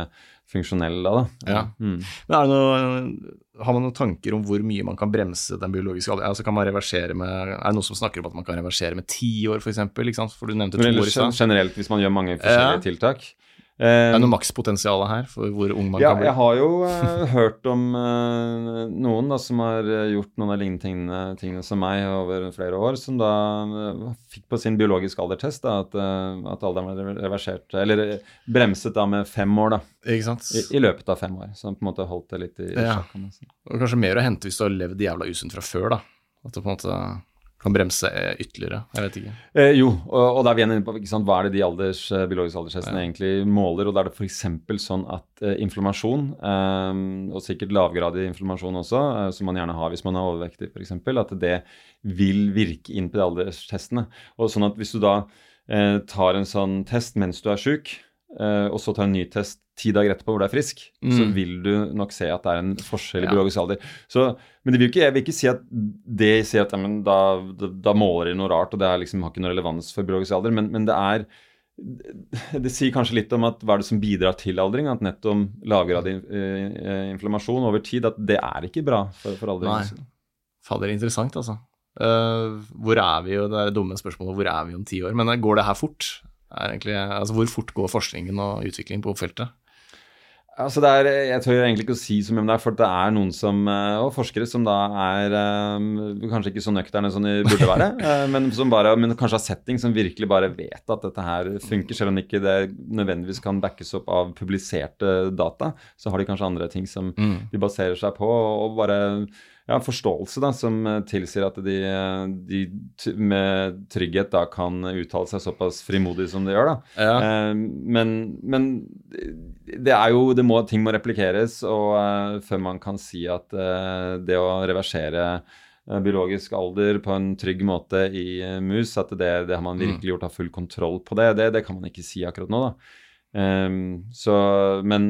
funksjonell da. da.
Ja. Mm. Men det noe, Har man noen tanker om hvor mye man kan bremse den biologiske alderen? Altså kan man reversere med, Er det noen som snakker om at man kan reversere med ti år, f.eks.? For du nevnte to år i stad.
Generelt hvis man gjør mange forskjellige ja. tiltak.
Det er noe makspotensial her for hvor ung man
ja,
kan bli?
Jeg har jo uh, <laughs> hørt om uh, noen da, som har eh, gjort noen av lignende tingene, tingene, som meg over flere år, som da uh, fikk på sin biologiske aldertest da, at, at, alderen var reversert, eller bremset da med fem år da,
Ikke sant?
I, i løpet av fem år. Så på en måte holdt det litt i ja. sjakk.
Og kanskje mer å hente hvis du har levd jævla usunt fra før, da. At du på en måte kan bremse ytterligere? Jeg vet ikke.
Eh, jo, og, og da er vi igjen inne på sant, hva er det de alders, eh, biologiske alderstestene ja. egentlig måler. og Da er det f.eks. sånn at eh, inflammasjon, eh, og sikkert lavgradig inflammasjon også, eh, som man gjerne har hvis man er overvektig f.eks., at det vil virke inn på de alderstestene. Og sånn at Hvis du da eh, tar en sånn test mens du er sjuk, og så tar en ny test ti dager etterpå hvor du er frisk, mm. så vil du nok se at det er en forskjell i ja. biologisk alder. Så, men vil ikke, jeg vil ikke si at det sier at ja, da, da, da, måler de noe rart, og det liksom, har ikke noe relevans for biologisk alder, men, men, det er det sier kanskje litt om at hva er det som bidrar til aldring, at nettopp lavgradig eh, inflammasjon over tid, at det er ikke bra for, for aldring. Nei.
Fader, interessant, altså. Uh, hvor er vi jo, det er det dumme spørsmålet, hvor er vi om ti år? Men går det her fort? Egentlig, altså, hvor fort går forskningen og utviklingen på feltet?
Altså det er, jeg tør egentlig ikke å si så mye om det, for det er noen som, eh, og forskere som da er um, kanskje ikke så nøkterne som de burde være, uh, <laughs> men som bare, men kanskje har setting som virkelig bare vet at dette her funker, selv om ikke det nødvendigvis kan backes opp av publiserte data. Så har de kanskje andre ting som mm. de baserer seg på, og bare ja, forståelse da, som eh, tilsier at de, eh, de, med trygghet da kan uttale seg såpass frimodig som de gjør. da. Ja. Eh, men, men, det er jo, det må, ting må replikeres og, eh, før man kan si at eh, det å reversere uh, biologisk alder på en trygg måte i mus, at det, det, har man mm. virkelig gjort, har full kontroll på det, det, det kan man ikke si akkurat nå. da. Um, så, men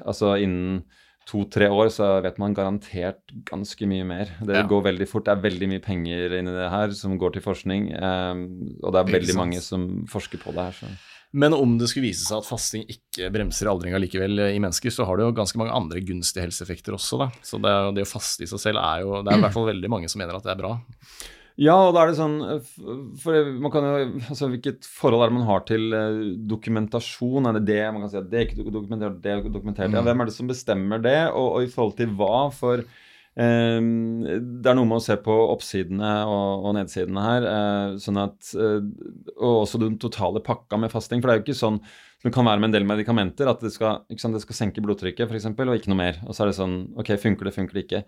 altså innen to-tre år så vet man garantert ganske mye mer. Det ja. går veldig fort. Det er veldig mye penger inni det her som går til forskning. Um, og det er veldig mange som forsker på det her. Så.
Men om det skulle vise seg at fasting ikke bremser aldringa likevel i mennesker, så har det jo ganske mange andre gunstige helseeffekter også. Da. Så det, det, å faste i seg selv er jo Det er i <clears throat> hvert fall veldig mange som mener at det er bra.
Ja, og da er det sånn eh, For man kan jo Altså, hvilket forhold er det man har til eh, dokumentasjon? Er det det man kan si at det er ikke dokumentert, det er dokumentert? Ja, mm. hvem er det som bestemmer det, og, og i forhold til hva? For um, det er noe med å se på oppsidene og, og nedsidene her, uh, sånn at uh, Og også den totale pakka med fasting. For det er jo ikke sånn det kan være med en del medikamenter, at det skal, sant, det skal senke blodtrykket, f.eks., og ikke noe mer. Og så er det sånn Ok, funker det, funker det ikke?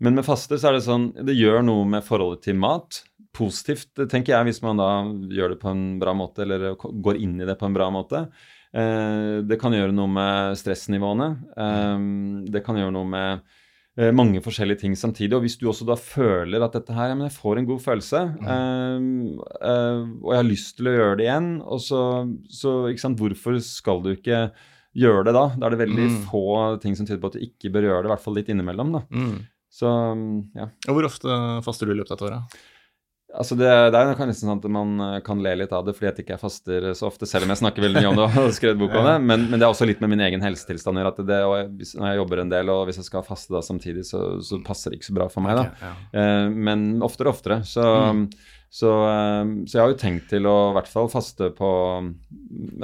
Men med faste så er det sånn Det gjør noe med forholdet til mat. Positivt, tenker jeg, hvis man da gjør det på en bra måte, eller går inn i det på en bra måte. Eh, det kan gjøre noe med stressnivåene. Eh, det kan gjøre noe med eh, mange forskjellige ting samtidig. Og hvis du også da føler at dette her, ja, men jeg får en god følelse, mm. og jeg har lyst til å gjøre det igjen, og så, så ikke sant, hvorfor skal du ikke gjøre det da? Da er det veldig mm. få ting som tyder på at du ikke bør gjøre det, i hvert fall litt innimellom. da. Mm. Så, ja.
Og Hvor ofte faster du i løpet av et år? Da?
Altså det, det, er nesten sånn at man eh, kan le litt av det fordi at jeg ikke faster så ofte, selv om jeg snakker veldig mye om det og <laughs> har skrevet bok om det. Men, men, det er også litt med min egen helsetilstand å gjøre. Når jeg jobber en del, og hvis jeg skal faste da samtidig, så, så passer det ikke så bra for meg. da. Okay, ja. eh, men oftere og oftere. Så, mm. så, eh, så, jeg har jo tenkt til å i hvert fall faste på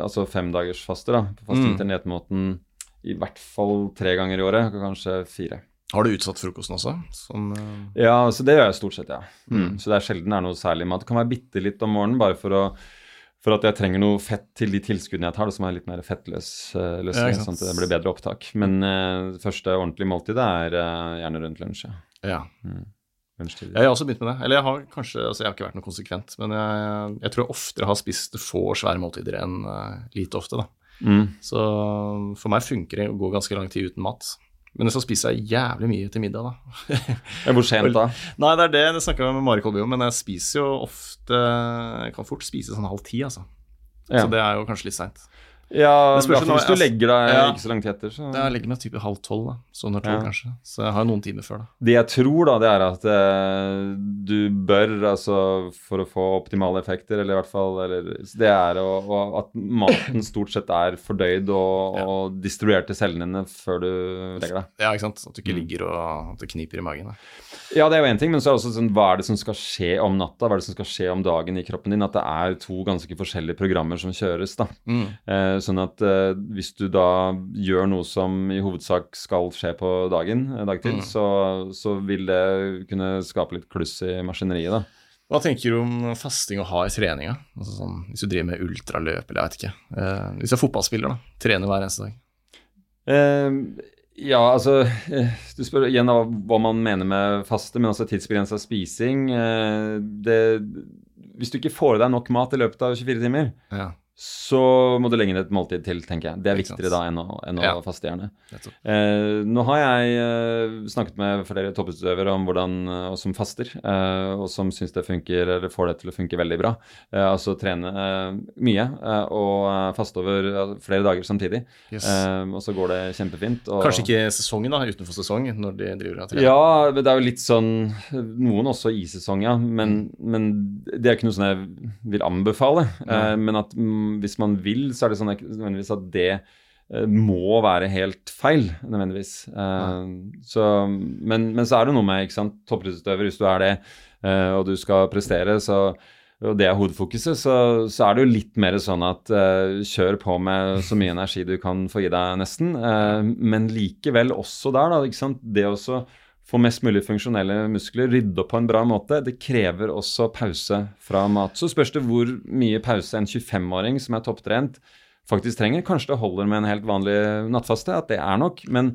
altså femdagersfaste. da, på Faste mm. internettmåten i hvert fall tre ganger i året, kanskje fire.
Har du utsatt frokosten også? Som, uh...
Ja, så det gjør jeg stort sett, ja. Mm. Så det er sjelden det er noe særlig mat. Det kan være bitte litt om morgenen bare for, å, for, at jeg trenger noe fett til de tilskuddene jeg tar, som er litt mer fettløs uh, løsning, ja, sånn at det blir bedre opptak. Men uh, første ordentlige måltidet er uh, gjerne rundt lunsj.
Ja. Mm. Jeg har også begynt med det. Eller jeg har kanskje, altså jeg har ikke vært noe konsekvent, men jeg, jeg tror jeg oftere har spist få svære måltider enn lite ofte. da. Mm. Så for meg funker det å gå ganske lang tid uten mat. Men så spiser jeg jævlig mye til middag, da.
Hvor sent da? <laughs>
Nei, det er det. jeg snakka med Mari Kolby om. Men jeg spiser jo ofte Jeg kan fort spise sånn halv ti, altså.
Ja.
Så det er jo kanskje litt seint.
Ja,
Det spørs
i hvert fall hvis du legger deg
ja.
ikke så lang tid etter. Så.
Jeg legger meg type halv tolv, da. Sånn under tolv,
Ja.
kanskje. Så jeg har noen timer før, da.
Det jeg tror, da, det er at eh, du bør, altså for å få optimale effekter, eller i hvert fall eller, Det er å, å, at maten stort sett er fordøyd og,
Ja.
og distribuert til cellene dine før du legger deg.
Ja, ikke sant. At du ikke
Mm.
ligger og at det kniper i magen. Da.
Ja, det er jo én ting, men så er det også sånn, hva er det som skal skje om natta? Hva er det som skal skje om dagen i kroppen din? At det er to ganske forskjellige programmer som kjøres, da.
Mm.
Eh, sånn at eh, hvis du da gjør noe som i hovedsak skal skje på dagen, dagtid, dag til,
Mm.
så, så vil det kunne skape litt kluss i maskineriet, da.
Hva tenker du om fasting og hard trening? Altså sånn, hvis du driver med ultraløp eller jeg vet ikke. Eh, hvis du er fotballspiller, da. Trener hver eneste dag.
Eh, ja, altså eh, Du spør igjen av hva man mener med faste, men også tidsbegrensa spising. Eh, det, hvis du ikke får i deg nok mat i løpet av 24 timer,
Ja,
så må du legge inn et måltid til, tenker jeg. Det er viktigere da enn å, enn å
Ja.
faste gjerne. Eh, nå har jeg eh, snakket med flere topputøvere om hvordan, eh, og som faster, eh, og som syns det funker, eller får det til å funke veldig bra. Eh, altså trene eh, mye eh, og faste over flere dager samtidig.
Yes.
Eh, og så går det kjempefint. Og,
Kanskje ikke sesongen, da, utenfor sesong, når de driver og trener.
Ja, det er jo litt sånn Noen også i sesong, ja. Men,
Mm.
men det er ikke noe som jeg vil anbefale. Eh, men at hvis man vil, så er det sånn nødvendigvis at det eh, må være helt feil, nødvendigvis. Eh, så, men, men så er det noe med ikke hvis du er det, eh, og du skal prestere, så og det er hovedfokuset, så, så er det jo litt mer sånn at uh, kjør på med så mye energi du kan få i deg, nesten. Uh, men likevel også der, da. ikke sant? Det også få mest mulig funksjonelle muskler, rydde opp på en bra måte, det krever også pause fra mat. Så spørs det hvor mye pause en 25-åring som er topptrent, faktisk trenger. Kanskje det holder med en helt vanlig nattfaste, at det er nok. Men,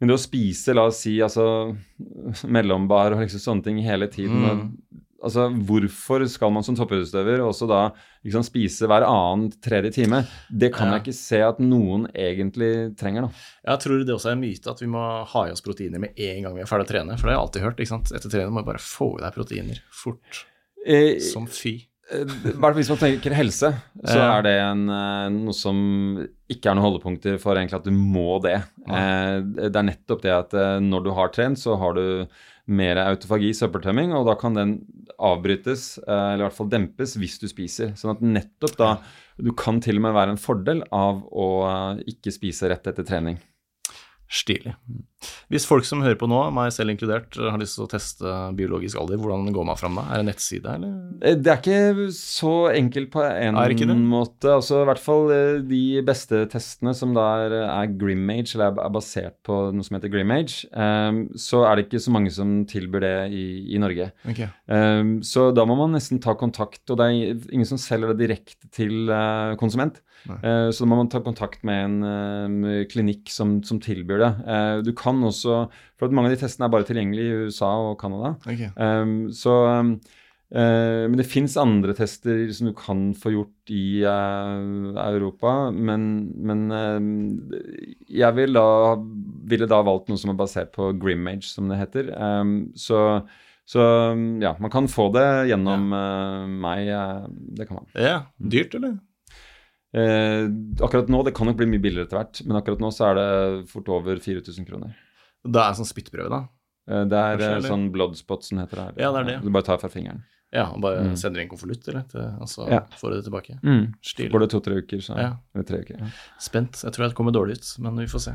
men det å spise, la oss si, altså mellombar og liksom sånne ting hele tiden
Mm.
og, Altså, Hvorfor skal man som toppidrettsutøver også da liksom, spise hver annen tredje time? Det kan jeg ikke se at noen egentlig trenger. da.
Jeg tror det også er en myte at vi må ha i oss proteiner med en gang vi er ferdig å trene. For det har jeg alltid hørt. ikke sant? Etter trening må du bare få i deg proteiner fort.
Eh,
Som fy.
Eh, Bare hvis man tenker helse, så er det en, eh, noe som ikke er noen holdepunkter for egentlig at du må det. Ja. Det er nettopp det at eh, når du har trent, så har du mer autofagi, søppeltømming, og da kan den avbrytes, eh, eller i hvert fall dempes, hvis du spiser. Sånn at nettopp da Du kan til og med være en fordel av å eh, ikke spise rett etter trening.
Stilig. Hvis folk som hører på nå, meg selv inkludert, har lyst til å teste biologisk alder, hvordan går man fram da? Er det nettside, eller?
Eh, Det er ikke så enkelt på en måte. Altså, I hvert fall eh, de beste testene som da er, er Grimage, eller er basert på noe som heter Grimage, um, så er det ikke så mange som tilbyr det i, i Norge.
Okay.
Um, så da må man nesten ta kontakt, og det er ingen som selger det direkte til uh, konsument. Eh, så da må man ta kontakt med en eh, klinikk som, som tilbyr det. Uh, du kan også, for mange av de testene er bare tilgjengelig i USA og Canada.
Okay.
Um, så um, eh, Men det fins andre tester som du kan få gjort i eh, Europa, men, men jeg vil da, ville da valgt noe som er basert på Grimage, som det heter. Um, så, så ja, man kan få det gjennom eh, meg. det kan man.
Ja, dyrt, eller?
Eh, akkurat nå, det kan nok bli mye billigere etter hvert, men akkurat nå så er det fort over 4000 kroner.
Det er sånn spyttprøve, da?
Eh, det er
Kanskje,
eh, sånn bloodspot som heter det her.
Ja, det er det.
Du bare tar fra fingeren.
Ja, og bare
Mm.
sender inn konvolutt, eller? Og så
Ja.
får du det tilbake.
Mm.
Stilig.
Går det to-tre uker, så
Ja.
Eller tre uker. Ja.
Spent. Jeg tror jeg kommer dårlig ut, men vi får se.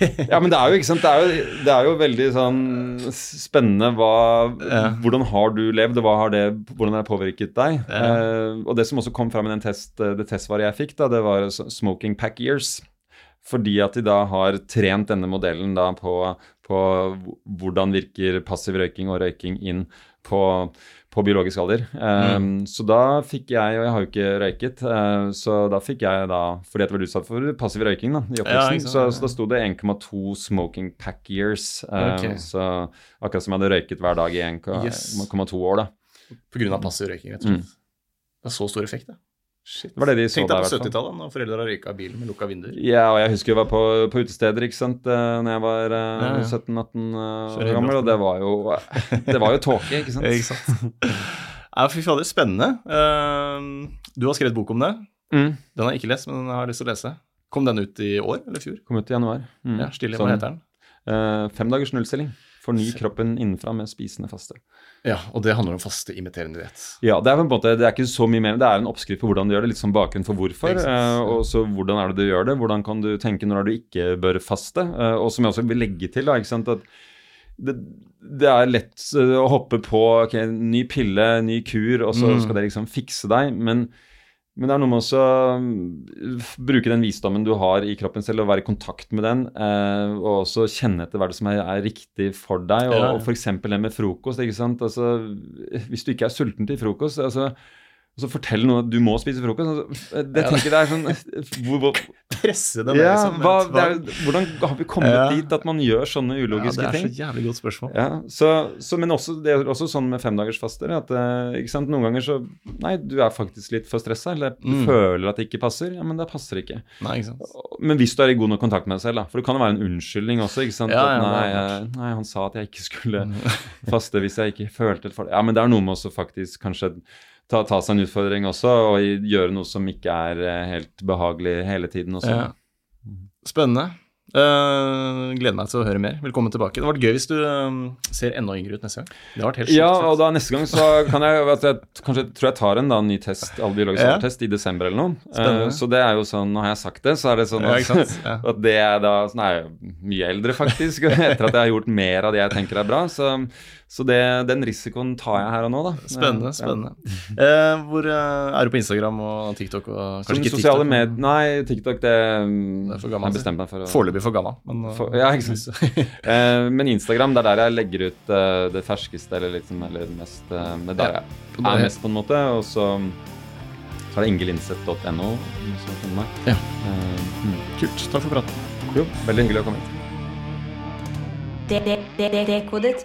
<laughs>
ja, men det er jo ikke sant, det er jo, det er jo veldig sånn spennende hva
Ja.
Hvordan har du levd, og hva har det, hvordan har det påvirket deg? Eh, og det som også kom fram i den test, det testsvaret jeg fikk, da, det var smoking pack years. Fordi at de da har trent denne modellen da på, på hvordan virker passiv røyking og røyking inn på, på biologisk alder. Eh, Så da fikk jeg, og jeg har jo ikke røyket, uh, så da fikk jeg da, fordi jeg var utsatt for passiv røyking da, i oppveksten,
ja,
så, så da sto det 1,2 smoking pack years. eh,
okay.
Så akkurat som jeg hadde røyket hver dag i 1,2
Yes.
år, da.
På grunn av passiv røyking, rett og slett. Det er så stor effekt, det. Shit.
Det var det de så
Tenk deg på 70-tallet, når foreldre har røyka bilen med lukka vinduer.
Ja, og jeg husker jeg var på, på utesteder ikke sant, eh, når jeg var eh,
Ja, ja.
17-18
Kjøre
år gammel, og det var jo Det var jo <laughs> tåke, ikke sant?
Ikke sant. Ja, fy fader, spennende. Uh, Du har skrevet bok om det.
Mm.
Den har jeg ikke lest, men den har jeg lyst til å lese. Kom den ut i år eller i fjor?
Kom ut i januar. Mm.
Ja, Stille,
Sånn,
hva heter den?
Uh, fem dagers nullstilling. Forny kroppen innenfra med spisende faste.
Ja, og det handler om faste imiterende diett.
Ja, det er på en måte, det er ikke så mye mer, det er en oppskrift på hvordan du gjør det, litt som bakgrunn for hvorfor. Eh, og så hvordan er det du gjør det, hvordan kan du tenke når du ikke bør faste. eh, og som jeg også vil legge til, da, ikke sant, at det, det er lett eh, å hoppe på ok, ny pille, ny kur, og så
Mm.
skal det liksom fikse deg. Men, men det er noe med også mm, bruke den visdommen du har i kroppen selv, og være i kontakt med den. Eh, og også kjenne etter hva det som er, er riktig for deg. Og,
Ja, ja.
og f.eks. det med frokost. ikke sant? Altså, hvis du ikke er sulten til frokost altså, og så fortell noen at du må spise frokost. Altså, det tenker jeg er sånn hvor, hvor, <laughs>
Presse den
ja,
liksom.
hva, det er. Hvordan har vi kommet
Ja.
dit at man gjør sånne ulogiske ting?
ja, det er
ting?
så jævlig godt spørsmål.
Ja, så, så, men også, det er også sånn med femdagersfaster at eh, ikke sant, noen ganger så Nei, du er faktisk litt for stressa, eller du
Mm.
føler at det ikke passer. Ja, men det passer ikke.
Nei, ikke sant.
Men hvis du er i god nok kontakt med deg selv, da. For det kan jo være en unnskyldning også. ikke sant?
Ja,
at nei, jeg, nei, han sa at jeg ikke skulle <laughs> faste hvis jeg ikke følte for det. Ja, men det er noe med også faktisk kanskje ta, ta seg en utfordring også, og gjøre noe som ikke er eh, helt behagelig hele tiden også.
Ja. Spennende. Uh, gleder meg til å høre mer. Velkommen tilbake. Det hadde vært gøy hvis du eh, ser enda yngre ut neste gang. Det har vært helt
Ja, og da neste gang så kan jeg, jeg kanskje tror jeg tar en da, ny test, allbiologisk
Ja.
alderstest i desember eller noe. Eh, så det er jo sånn, nå har jeg sagt det, så er det sånn at,
ja. <laughs> Ja.
at det er da sånn, er jeg mye eldre faktisk, <laughs> etter at jeg har gjort mer av det jeg tenker er bra. Så, så det, den risikoen tar jeg her og nå, da.
Spennende.
Ja.
spennende. Eh, hvor eh, er du på Instagram og TikTok? Og, kanskje
Som
ikke
sosiale
TikTok,
medier Nei, TikTok, det,
Det er for gammel,
Jeg bestemte meg for
Foreløpig for gammel, men eh,
For- ja, ikke sant. Eh, men Instagram, det er der jeg legger ut eh, det ferskeste, eller liksom, eller det mest eh, Det er der
Ja,
jeg
det-
er mest, på en måte. Og så, så er det ingelinseth.no.
Ja.
Eh, mm.
Kult. Takk for praten.
Jo, veldig hyggelig å komme hit.
Dekodet.